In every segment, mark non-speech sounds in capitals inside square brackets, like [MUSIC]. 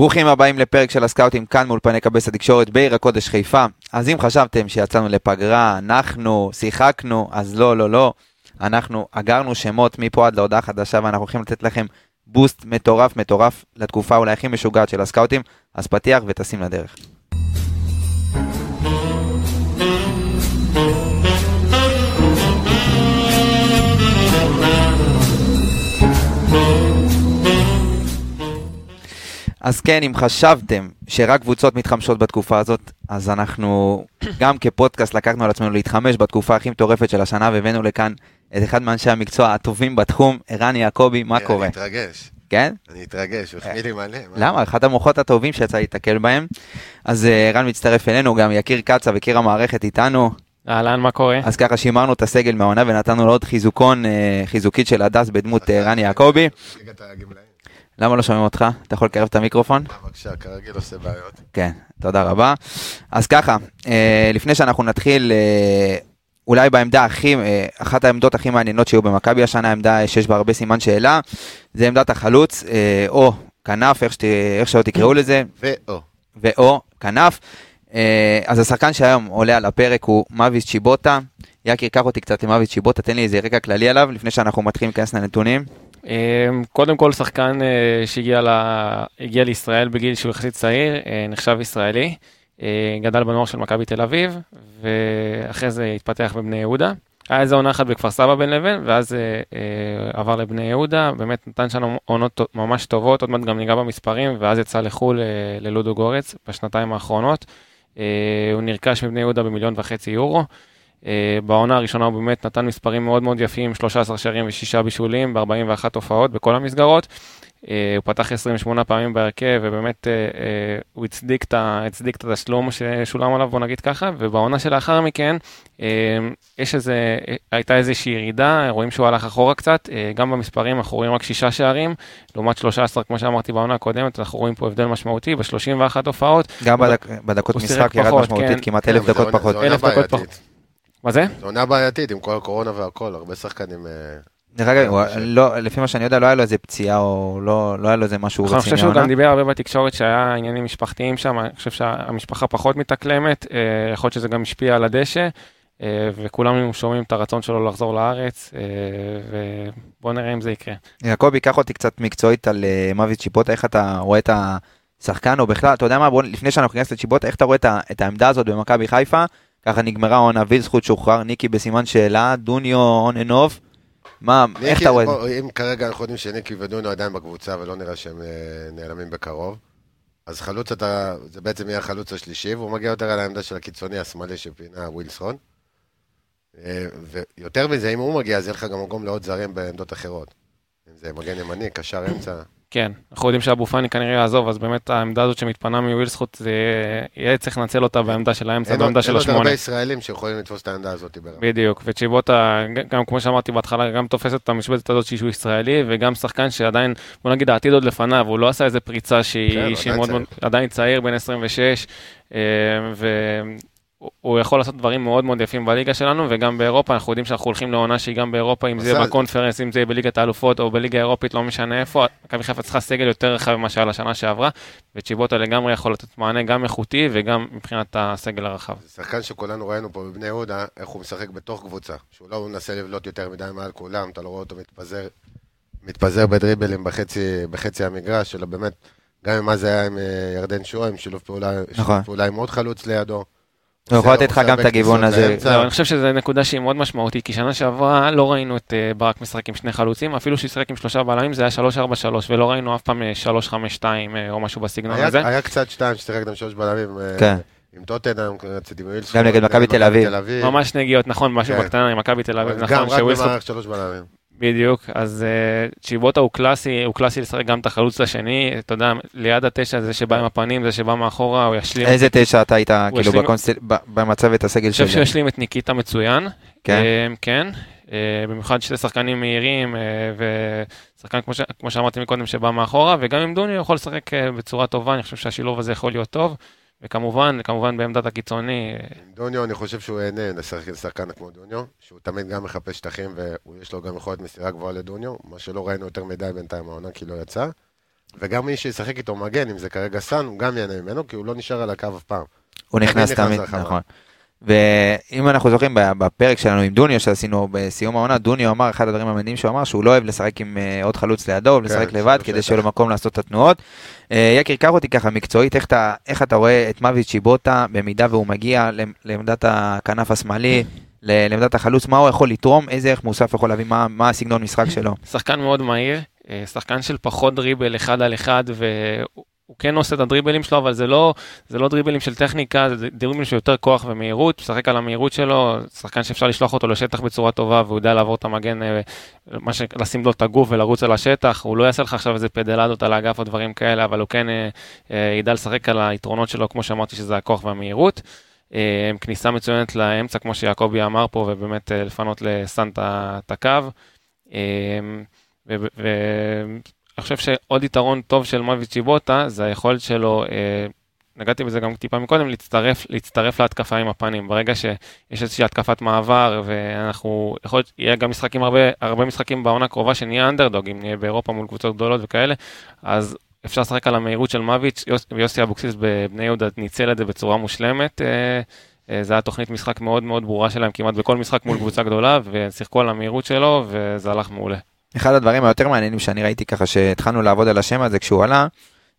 ברוכים הבאים לפרק של הסקאוטים כאן מאולפני קבס התקשורת בעיר הקודש חיפה. אז אם חשבתם שיצאנו לפגרה, אנחנו, שיחקנו, אז לא, לא, לא. אנחנו אגרנו שמות מפה עד להודעה חדשה ואנחנו הולכים לתת לכם בוסט מטורף מטורף לתקופה אולי הכי משוגעת של הסקאוטים. אז פתיח וטסים לדרך. אז כן, אם חשבתם שרק קבוצות מתחמשות בתקופה הזאת, אז אנחנו [COUGHS] גם כפודקאסט לקחנו על עצמנו להתחמש בתקופה הכי מטורפת של השנה, והבאנו לכאן את אחד מאנשי המקצוע הטובים בתחום, ערן יעקבי, מה קורה? אני אתרגש. כן? אני אתרגש, הוא החמיא לי מלא. למה? אחד המוחות הטובים שיצא להתקל בהם. אז אה, ערן מצטרף אלינו, גם יקיר קצב, יקיר המערכת איתנו. אהלן, מה קורה? אז ככה שימרנו את הסגל מהעונה ונתנו לו עוד חיזוקון, אה, חיזוקית של הדס בדמות אה, רן יעקבי. הגמלאים. למה לא שומעים אותך? אתה יכול לקרב את המיקרופון? בבקשה, כרגיל עושה בעיות. כן, תודה רבה. אז ככה, אה, לפני שאנחנו נתחיל, אה, אולי בעמדה הכי, אה, אחת העמדות הכי מעניינות שיהיו במכבי השנה, עמדה שיש בה הרבה סימן שאלה, זה עמדת החלוץ, אה, או כנף, איך, שת, איך שלא תקראו לזה, ואו. ואו כנף. אה, אז השחקן שהיום עולה על הפרק הוא מאביס צ'יבוטה. יקיר, קח אותי קצת למאביס צ'יבוטה, תן לי איזה רקע כללי עליו, לפני שאנחנו מתחילים להיכנס לנתונים. אמ, קודם כל, שחקן אה, שהגיע ל- הגיע לישראל בגיל שהוא יחסית צעיר, אה, נחשב ישראלי, אה, גדל בנוער של מכבי תל אביב, ואחרי זה התפתח בבני יהודה. היה איזה עונה אחת בכפר סבא בין לבין, ואז עבר לבני יהודה, באמת נתן שם עונות ממש טובות, עוד מעט גם ניגע במספרים, ואז יצא לחו"ל ללודו גורץ בשנתיים האחרונות. הוא נרכש מבני יהודה במיליון וחצי יורו. אה, בעונה הראשונה הוא באמת נתן מספרים מאוד מאוד יפים, 13 שערים ושישה בישולים ב-41 הופעות בכל המסגרות. אה, הוא פתח 28 פעמים בהרכב, ובאמת אה, אה, הוא הצדיק את הצדיק את התשלום ששולם עליו, בוא נגיד ככה, ובעונה שלאחר מכן, אה, יש איזה, הייתה איזושהי ירידה, רואים שהוא הלך אחורה קצת, אה, גם במספרים אנחנו רואים רק שישה שערים, לעומת 13, כמו שאמרתי בעונה הקודמת, אנחנו רואים פה הבדל משמעותי, ב-31 הופעות. גם בדק, בדקות משחק ירד משמעותית, כן. כמעט כן, אלף אבל דקות עונה- פחות. אלף דקות. פחות. מה זה? זו עונה בעייתית עם כל הקורונה והכל, הרבה שחקנים... אה, דרך אגב, קשה. לא, לפי מה שאני יודע, לא היה לו איזה פציעה, או לא לא היה לו איזה משהו נכון, אני חושב רציני שהוא. גם דיבר הרבה בתקשורת שהיה עניינים משפחתיים שם, אני חושב שהמשפחה פחות מתאקלמת, אה, יכול להיות שזה גם השפיע על הדשא, אה, וכולם שומעים את הרצון שלו לחזור לארץ, אה, ובואו נראה אם זה יקרה. יעקבי, קח אותי קצת מקצועית על אה, מוות צ'יבוטה, איך אתה רואה את השחקן, או בכלל, אתה יודע מה, לפני שאנחנו ניכנס לצ'יבוטה, איך אתה רואה את העמדה הזאת במכבי חיפה? ככה נגמרה העונה, ויל זכות שוחרר, ניקי בסימן שאלה, דוניו און אנ אוף. מה, איך אתה רואה אם כרגע אנחנו יודעים שניקי ודונו עדיין בקבוצה ולא נראה שהם אה, נעלמים בקרוב, אז חלוץ אתה, זה בעצם יהיה החלוץ השלישי, והוא מגיע יותר על העמדה של הקיצוני השמאלי שפינה ווילסון. אה, ויותר מזה, אם הוא מגיע, אז יהיה לך גם מקום לעוד זרים בעמדות אחרות. אם זה מגן ימני, קשר אמצע. כן, אנחנו יודעים שאבו פאני כנראה יעזוב, אז באמת העמדה הזאת שמתפנה מווילסחוט, זה יהיה צריך לנצל אותה בעמדה של האמצע, בעמדה של אין עוד השמונה. הרבה ישראלים שיכולים לתפוס את העמדה הזאת. בדיוק, וצ'יבוטה, גם כמו שאמרתי בהתחלה, גם תופס את המשבצת הזאת שהוא ישראלי, וגם שחקן שעדיין, בוא נגיד, העתיד עוד לפניו, הוא לא עשה איזה פריצה כן, שהיא, עדיין מאוד מאוד, עדיין צעיר, בן 26, אה, והוא יכול לעשות דברים מאוד מאוד יפים בליגה שלנו, וגם באירופה, אנחנו יודעים שאנחנו הולכים לעונה שהיא גם באירופה, אם זה יהיה. בקונפרנס, אם זה יהיה בליגת האלופות או בליגה האירופית, לא משנה איפה, מכבי חיפה צריכה סגל יותר רחב ממה שהיה לשנה שעברה, וצ'יבוטה לגמרי יכול לתת מענה גם איכותי וגם מבחינת הסגל הרחב. זה שחקן שכולנו ראינו פה בבני יהודה, איך הוא משחק בתוך קבוצה. שהוא לא מנסה לבלוט יותר מדי מעל כולם, אתה לא רואה אותו מתפזר, מתפזר בדריבלים בחצי, בחצי המגרש, אלא באמת, גם אם מה זה היה עם אה, ירדן שואה, עם שילוב פעולה, נכון. שילוב פעולה עם עוד חלוץ לידו. הוא יכול לתת לך גם את הגיוון הזה. לא, אני חושב שזו נקודה שהיא מאוד משמעותית, כי שנה שעברה לא ראינו את אה, ברק משחק עם שני חלוצים, אפילו שהוא שיחק עם שלושה בלמים זה היה 3-4-3, ולא ראינו אף פעם אה, 3-5-2 אה, או משהו בסגנון היה, הזה. היה קצת שתיים ששיחק גם שלוש בלמים. אה, כן. עם טוטנאם, רציתי עם ווילסון. גם נגד מכבי תל אביב. ממש נגיעות, נכון, משהו כן. בקטנה עם מכבי תל אביב, גם נכון, רק שווילסון, במערכת שלוש בלמים. בדיוק, אז אה, צ'יבוטה הוא קלאסי, הוא קלאסי לשחק גם את החלוץ השני, אתה יודע, ליד התשע, זה שבא עם הפנים, זה שבא מאחורה, הוא ישלים. איזה תשע אתה היית, כאילו, השלים- בקונסטל- ב- במצב את הסגל אני חושב. שהוא ישלים את ניקיטה מצוין. כן? אה, כן. אה, במיוחד שני שחקנים מהירים, אה, ושחקן, כמו, ש... כמו שאמרתי מקודם, שבא מאחורה, וגם עם דוני הוא יכול לשחק אה, בצורה טובה, אני חושב שהשילוב הזה יכול להיות טוב. וכמובן, כמובן בעמדת הקיצוני, אה, דוניו, אני חושב שהוא ייהנה לשחק עם שחקן כמו דוניו, שהוא תמיד גם מחפש שטחים ויש לו גם יכולת מסירה גבוהה לדוניו, מה שלא ראינו יותר מדי בינתיים העונה כי לא יצא. וגם מי שישחק איתו מגן, אם זה כרגע סאן, הוא גם ייהנה ממנו, כי הוא לא נשאר על הקו אף פעם. הוא תמיד נכנס תמיד. נכון. ואם אנחנו זוכרים בפרק שלנו עם דוניו שעשינו בסיום העונה, דוניו אמר, אחד הדברים המעניינים שהוא אמר, שהוא לא אוהב לשחק עם אה, עוד חלוץ לידו, אוהב לשחק כן, לבד, בשטח. כדי שיהיה לו מקום לעשות את התנועות. אה, יקיר, קח אותי ככה מקצועית, איך אתה, איך אתה רואה את מוות שיבוטה, במידה והוא מגיע לעמדת הכנף השמאלי, לעמדת החלוץ, מה הוא יכול לתרום, איזה ערך מוסף יכול להביא, מה, מה הסגנון משחק שלו. שחקן מאוד מהיר, אה, שחקן של פחות דריבל אחד על אחד, והוא הוא כן עושה את הדריבלים שלו, אבל זה לא, זה לא דריבלים של טכניקה, זה דריבלים של יותר כוח ומהירות, משחק על המהירות שלו, שחקן שאפשר לשלוח אותו לשטח בצורה טובה, והוא יודע לעבור את המגן, אה, מה ש... לשים לו את הגוף ולרוץ על השטח, הוא לא יעשה לך עכשיו איזה פדלדות על האגף או דברים כאלה, אבל הוא כן אה, אה, ידע לשחק על היתרונות שלו, כמו שאמרתי, שזה הכוח והמהירות. אה, כניסה מצוינת לאמצע, כמו שיעקבי אמר פה, ובאמת אה, לפנות לסאן את הקו. ואני חושב שעוד יתרון טוב של מוביץ' צ'יבוטה זה היכולת שלו, אה, נגעתי בזה גם טיפה מקודם, להצטרף, להצטרף להתקפה עם הפנים. ברגע שיש איזושהי התקפת מעבר, ואנחנו, יכול להיות, יהיה גם משחקים, הרבה, הרבה משחקים בעונה הקרובה שנהיה אנדרדוג, אם נהיה באירופה מול קבוצות גדולות וכאלה, אז אפשר לשחק על המהירות של מוביץ', יוס, ויוסי אבוקסיס בבני יהודה ניצל את זה בצורה מושלמת. אה, אה, זה היה תוכנית משחק מאוד מאוד ברורה שלהם כמעט בכל משחק מול קבוצה גדולה, ושיחקו על המהירות שלו, וזה הלך מעולה. אחד הדברים היותר מעניינים שאני ראיתי ככה שהתחלנו לעבוד על השם הזה כשהוא עלה,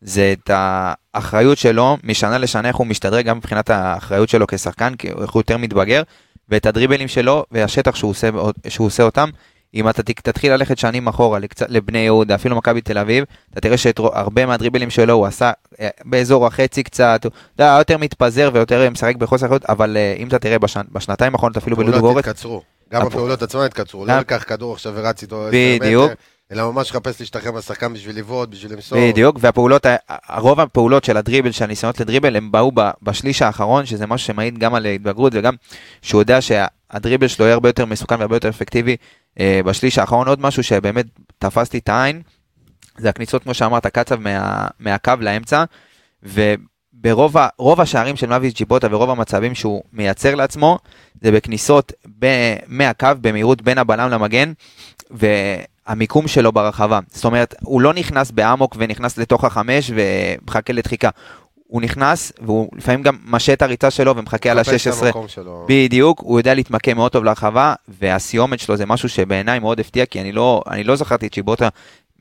זה את האחריות שלו משנה לשנה איך הוא משתדרג גם מבחינת האחריות שלו כשחקן, כי איך הוא יותר מתבגר, ואת הדריבלים שלו והשטח שהוא עושה, שהוא עושה אותם. אם אתה תתחיל ללכת שנים אחורה לבני יהודה, אפילו מכבי תל אביב, אתה תראה שהרבה מהדריבלים שלו הוא עשה אה, באזור החצי קצת, הוא יודע, יותר מתפזר ויותר משחק בחוסר אחריות, אבל אה, אם אתה תראה בשנ... בשנתיים האחרונות אפילו בלודו הפעולות גורץ. גם הפ- הפעולות עצמן התקצרו. לא לקח כדור עכשיו ורץ איתו בדיוק. אלא ממש חפש להשתחרר מהשחקן בשביל לבעוט, בשביל למסור. בדיוק, והפעולות, הרוב הפעולות של הדריבל, של הניסיונות לדריבל, הם באו בשליש האחרון, שזה משהו שמעיד גם על התבגרות וגם שהוא יודע שהדריבל שלו יהיה הרבה יותר מסוכן והרבה יותר אפקטיבי אה, בשליש האחרון. עוד משהו שבאמת תפסתי את העין, זה הכניסות, כמו שאמרת, קצב מה, מהקו לאמצע, וברוב ה- רוב השערים של מביס ג'יבוטה ורוב המצבים שהוא מייצר לעצמו, זה בכניסות ב- מהקו במהירות בין הבלם למגן, והמיקום שלו ברחבה. זאת אומרת, הוא לא נכנס באמוק ונכנס לתוך החמש ומחכה לדחיקה. הוא נכנס, והוא לפעמים גם משה את הריצה שלו ומחכה על מחפש את ה-16. המקום שלו. בדיוק, הוא יודע להתמקם מאוד טוב להרחבה, והסיומת שלו זה משהו שבעיניי מאוד הפתיע, כי אני לא, אני לא זכרתי את שיבוטה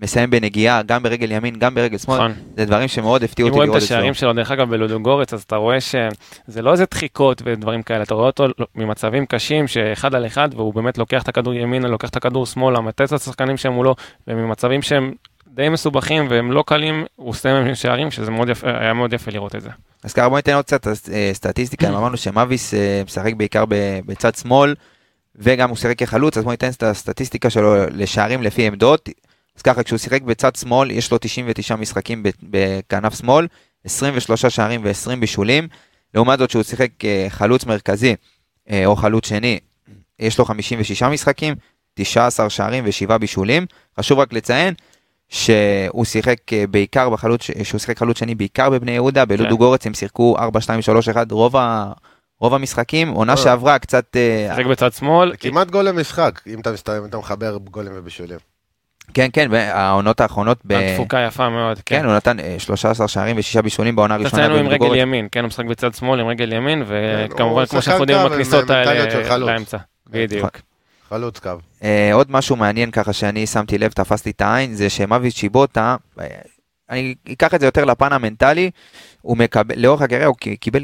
מסיים בנגיעה, גם ברגל ימין, גם ברגל שמאל, נכון. זה דברים שמאוד הפתיעו אם אותי רואים את לראות אצלו. השערים שלו, דרך אגב, בלודוגורץ, אז אתה רואה שזה לא איזה דחיקות ודברים כאלה, אתה רואה אותו ממצבים קשים, שאחד על אחד, והוא באמת לוקח את הכדור ימינה, לוקח את הכדור שמאלה, מטץ את השחקנים שהם מולו, וממצבים שהם די מסובכים והם לא קלים, הוא מהם שערים, שזה מאוד יפה, היה מאוד יפה לראות את זה. אז ככה בוא ניתן עוד קצת אה, סטטיסטיקה, אם אמרנו שמאביס אה, משחק בעיקר בצד שמאל, וגם הוא שיחק כחלוץ, אז בוא ניתן את הסטטיסטיקה שלו לשערים לפי עמדות. אז ככה, כשהוא שיחק בצד שמאל, יש לו 99 משחקים בכנף שמאל, 23 שערים ו-20 בישולים. לעומת זאת, שהוא שיחק חלוץ מרכזי אה, או חלוץ שני, יש לו 56 משחקים, 19 שערים ו-7 בישולים. חשוב רק לציין שהוא שיחק אה, בעיקר בחלוץ, שהוא שיחק חלוץ שני בעיקר בבני יהודה, בלודו כן. גורץ הם שיחקו 4, 2, 3, 1, רוב, ה... רוב המשחקים, עונה אה. שעברה קצת, אה, שיחק בצד שמאל, כמעט גול למשחק, אם אתה מסת- אם אתה מחבר גולים ובישולים. כן כן, העונות האחרונות, ב... תפוקה יפה מאוד, כן, הוא נתן אה, 13 שערים ושישה בישולים בעונה הראשונה אצלנו עם רגל. ימין, כן, הוא משחק בצד שמאל עם רגל ימין, הוא וכמובן, כמו שאנחנו יודעים, של האלה. לאמצע. בדיוק. חלוץ קו. אה, עוד משהו מעניין ככה שאני שמתי לב, תפסתי את העין, זה שמאביס צ'יבוטה, אה, אני אקח את זה יותר לפן המנטלי, הוא מקבל, לאורך הקריירה הוא קיבל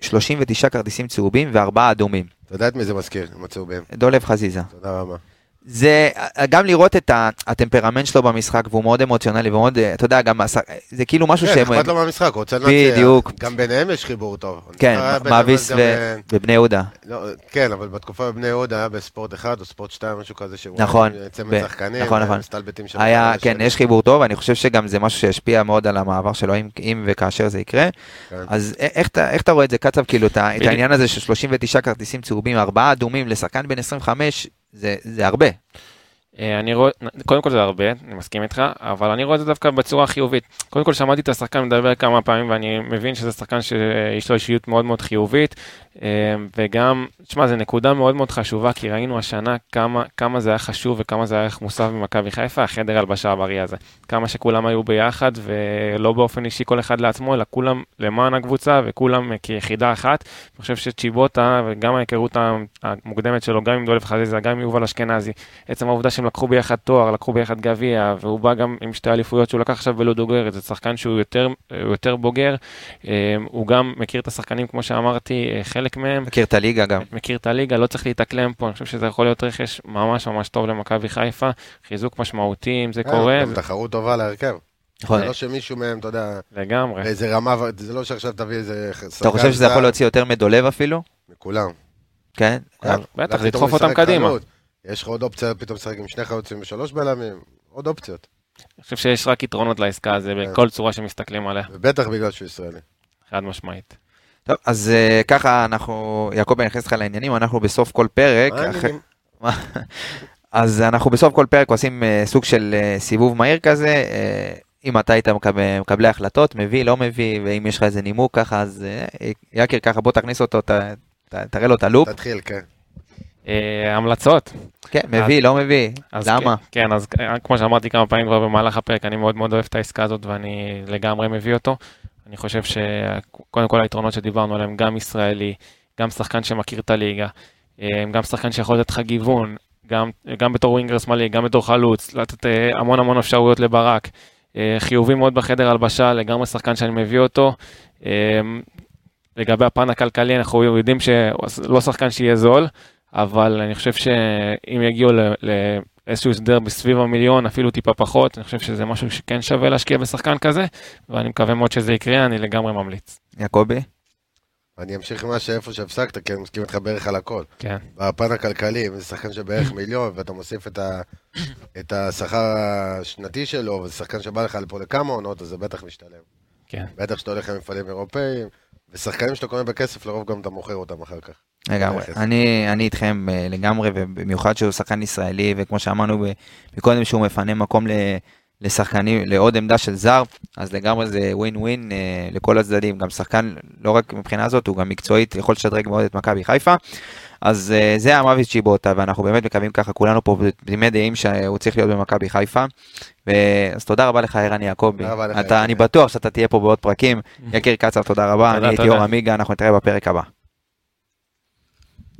39 כרטיסים צהובים וארבעה אדומים. אתה יודע את מי זה מזכיר, עם הצהובים. דולב חזיזה. תודה רבה. זה גם לראות את הטמפרמנט שלו במשחק והוא מאוד אמוציונלי ומאוד, אה, אתה יודע, גם עשה- זה כאילו משהו כן, שהם, אכפת לו מהמשחק, הוא רוצה לנצח. בדיוק. גם ביניהם יש חיבור טוב. כן, בטח מאביס ו- אה, ובני יהודה. לא, כן, אבל בתקופה בבני יהודה היה בספורט אחד או ספורט שתיים, משהו כזה, שהוא נכון, צמד ב- שחקנים, נכון, נכון. מסתלבטים שם. היה, כן. יש חיבור טוב, אני חושב שגם זה משהו שישפיע מאוד על המעבר שלו, אם, אם וכאשר זה יקרה. כן. אז איך, איך אתה רואה את זה, קצב, כאילו, את. העניין הזה של 39 כרטיסים צהובים, ארבעה אדומים לשחקן בן 25, זה, זה הרבה. אה, אני רואה, קודם כל זה הרבה, אני מסכים איתך, אבל אני רואה את זה דווקא בצורה חיובית. קודם כל שמעתי את השחקן מדבר כמה פעמים ואני מבין שזה שחקן שיש לו אישיות מאוד מאוד חיובית, אה, וגם, תשמע, זו נקודה מאוד מאוד חשובה, כי ראינו השנה כמה, כמה זה היה חשוב וכמה זה היה ערך מוסף במכבי חיפה, החדר הלבשה הבריא הזה. כמה שכולם היו ביחד, ולא באופן אישי כל אחד לעצמו, אלא כולם למען הקבוצה וכולם כיחידה אחת. אני חושב שצ'יבוטה, וגם ההיכרות המוקדמת שלו, גם עם דולף חזיזה, גם עם יובל אשכנזי, עצם העובדה שהם לקחו ביחד תואר, לקחו ביחד גביע, והוא בא גם עם שתי אליפויות שהוא לקח עכשיו בלודוגרית, זה שחקן שהוא יותר, יותר בוגר, אה, הוא גם מכיר את השחקנים, כמו שאמרתי, אה, חלק מהם. מכיר את הליגה גם. מכיר את הליגה, לא צריך להתאקלם פה, אני חושב שזה יכול להיות רכש ממש ממש טוב למכבי חיפה, חיזוק משמעותי אם זה קורה. גם תחרות טובה להרכב. נכון. זה לא שמישהו מהם, אתה יודע, לגמרי. באיזה רמה, זה לא שעכשיו תביא איזה... אתה חושב שזה יכול להוציא יותר מדולב אפילו? מכולם. כן? בטח, ידחוף אותם קדימה. יש לך עוד אופציה, פתאום לשחק עם שני חלוצים ושלוש בלמים, עוד אופציות. אני חושב שיש רק יתרונות לעסקה הזו כן. בכל צורה שמסתכלים עליה, ובטח בגלל שהוא ישראלי. חד משמעית. טוב, אז אה, ככה אנחנו, יעקב, אני אכניס אותך לעניינים, אנחנו בסוף כל פרק, מה העניינים? אז אנחנו בסוף כל פרק עושים אה, סוג של אה, סיבוב מהיר כזה, אה, אם אתה היית מקבל, מקבלי החלטות, מביא, לא מביא, ואם יש לך איזה נימוק ככה, אז אה, יקיר ככה, בוא תכניס אותו, ת, ת, תראה לו את הלופ. תתחיל, כן. אה, המלצות. כן, מביא, לא מביא, אז למה? כן, כן, אז אה, כמו שאמרתי כמה פעמים כבר במהלך הפרק, אני מאוד מאוד אוהב את העסקה הזאת ואני לגמרי מביא אותו. אני חושב שקודם כל היתרונות שדיברנו עליהם, גם ישראלי, גם שחקן שמכיר את הליגה, אה, גם שחקן שיכול לתת לך גיוון, גם, גם בתור ווינגר שמאלי, גם בתור חלוץ, לתת המון המון אפשרויות לברק. חיובי מאוד בחדר הלבשה, לגמרי שחקן שאני מביא אותו. לגבי הפן הכלכלי, אנחנו יודעים שלא שחקן שיהיה זול, אבל אני חושב שאם יגיעו לאיזשהו הסדר בסביב המיליון, אפילו טיפה פחות, אני חושב שזה משהו שכן שווה להשקיע בשחקן כזה, ואני מקווה מאוד שזה יקרה, אני לגמרי ממליץ. יעקבי? אני אמשיך עם מה שאיפה שהפסקת, כי אני מסכים איתך בערך על הכל. כן. בפן הכלכלי, אם זה שחקן שבערך מיליון, ואתה מוסיף את, ה, את השכר השנתי שלו, וזה שחקן שבא לך לפה לכמה עונות, אז זה בטח משתלם. כן. בטח שאתה הולך למפעלים אירופאים, ושחקנים שאתה קונה בכסף, לרוב גם אתה מוכר אותם אחר כך. לגמרי. אני, אני איתכם אה, לגמרי, ובמיוחד שהוא שחקן ישראלי, וכמו שאמרנו מקודם, שהוא מפנה מקום ל- לשחקנים, לעוד עמדה של זר, אז לגמרי זה ווין ווין אה, לכל הצדדים. גם שחקן, לא רק מבחינה הזאת, הוא גם מקצועית יכול לשדרג מאוד את מכבי חיפה. אז אה, זה המוות צ'יבוטה, ואנחנו באמת מקווים ככה, כולנו פה תמימי דעים שהוא צריך להיות במכבי חיפה. ו... אז תודה רבה לך, ערן יעקבי. אתה. אני בטוח שאתה תהיה פה בעוד פרקים. [LAUGHS] יקיר קצר, תודה רבה. תודה, אני הייתי. אור עמיגה, אנחנו נתראה בפרק הבא.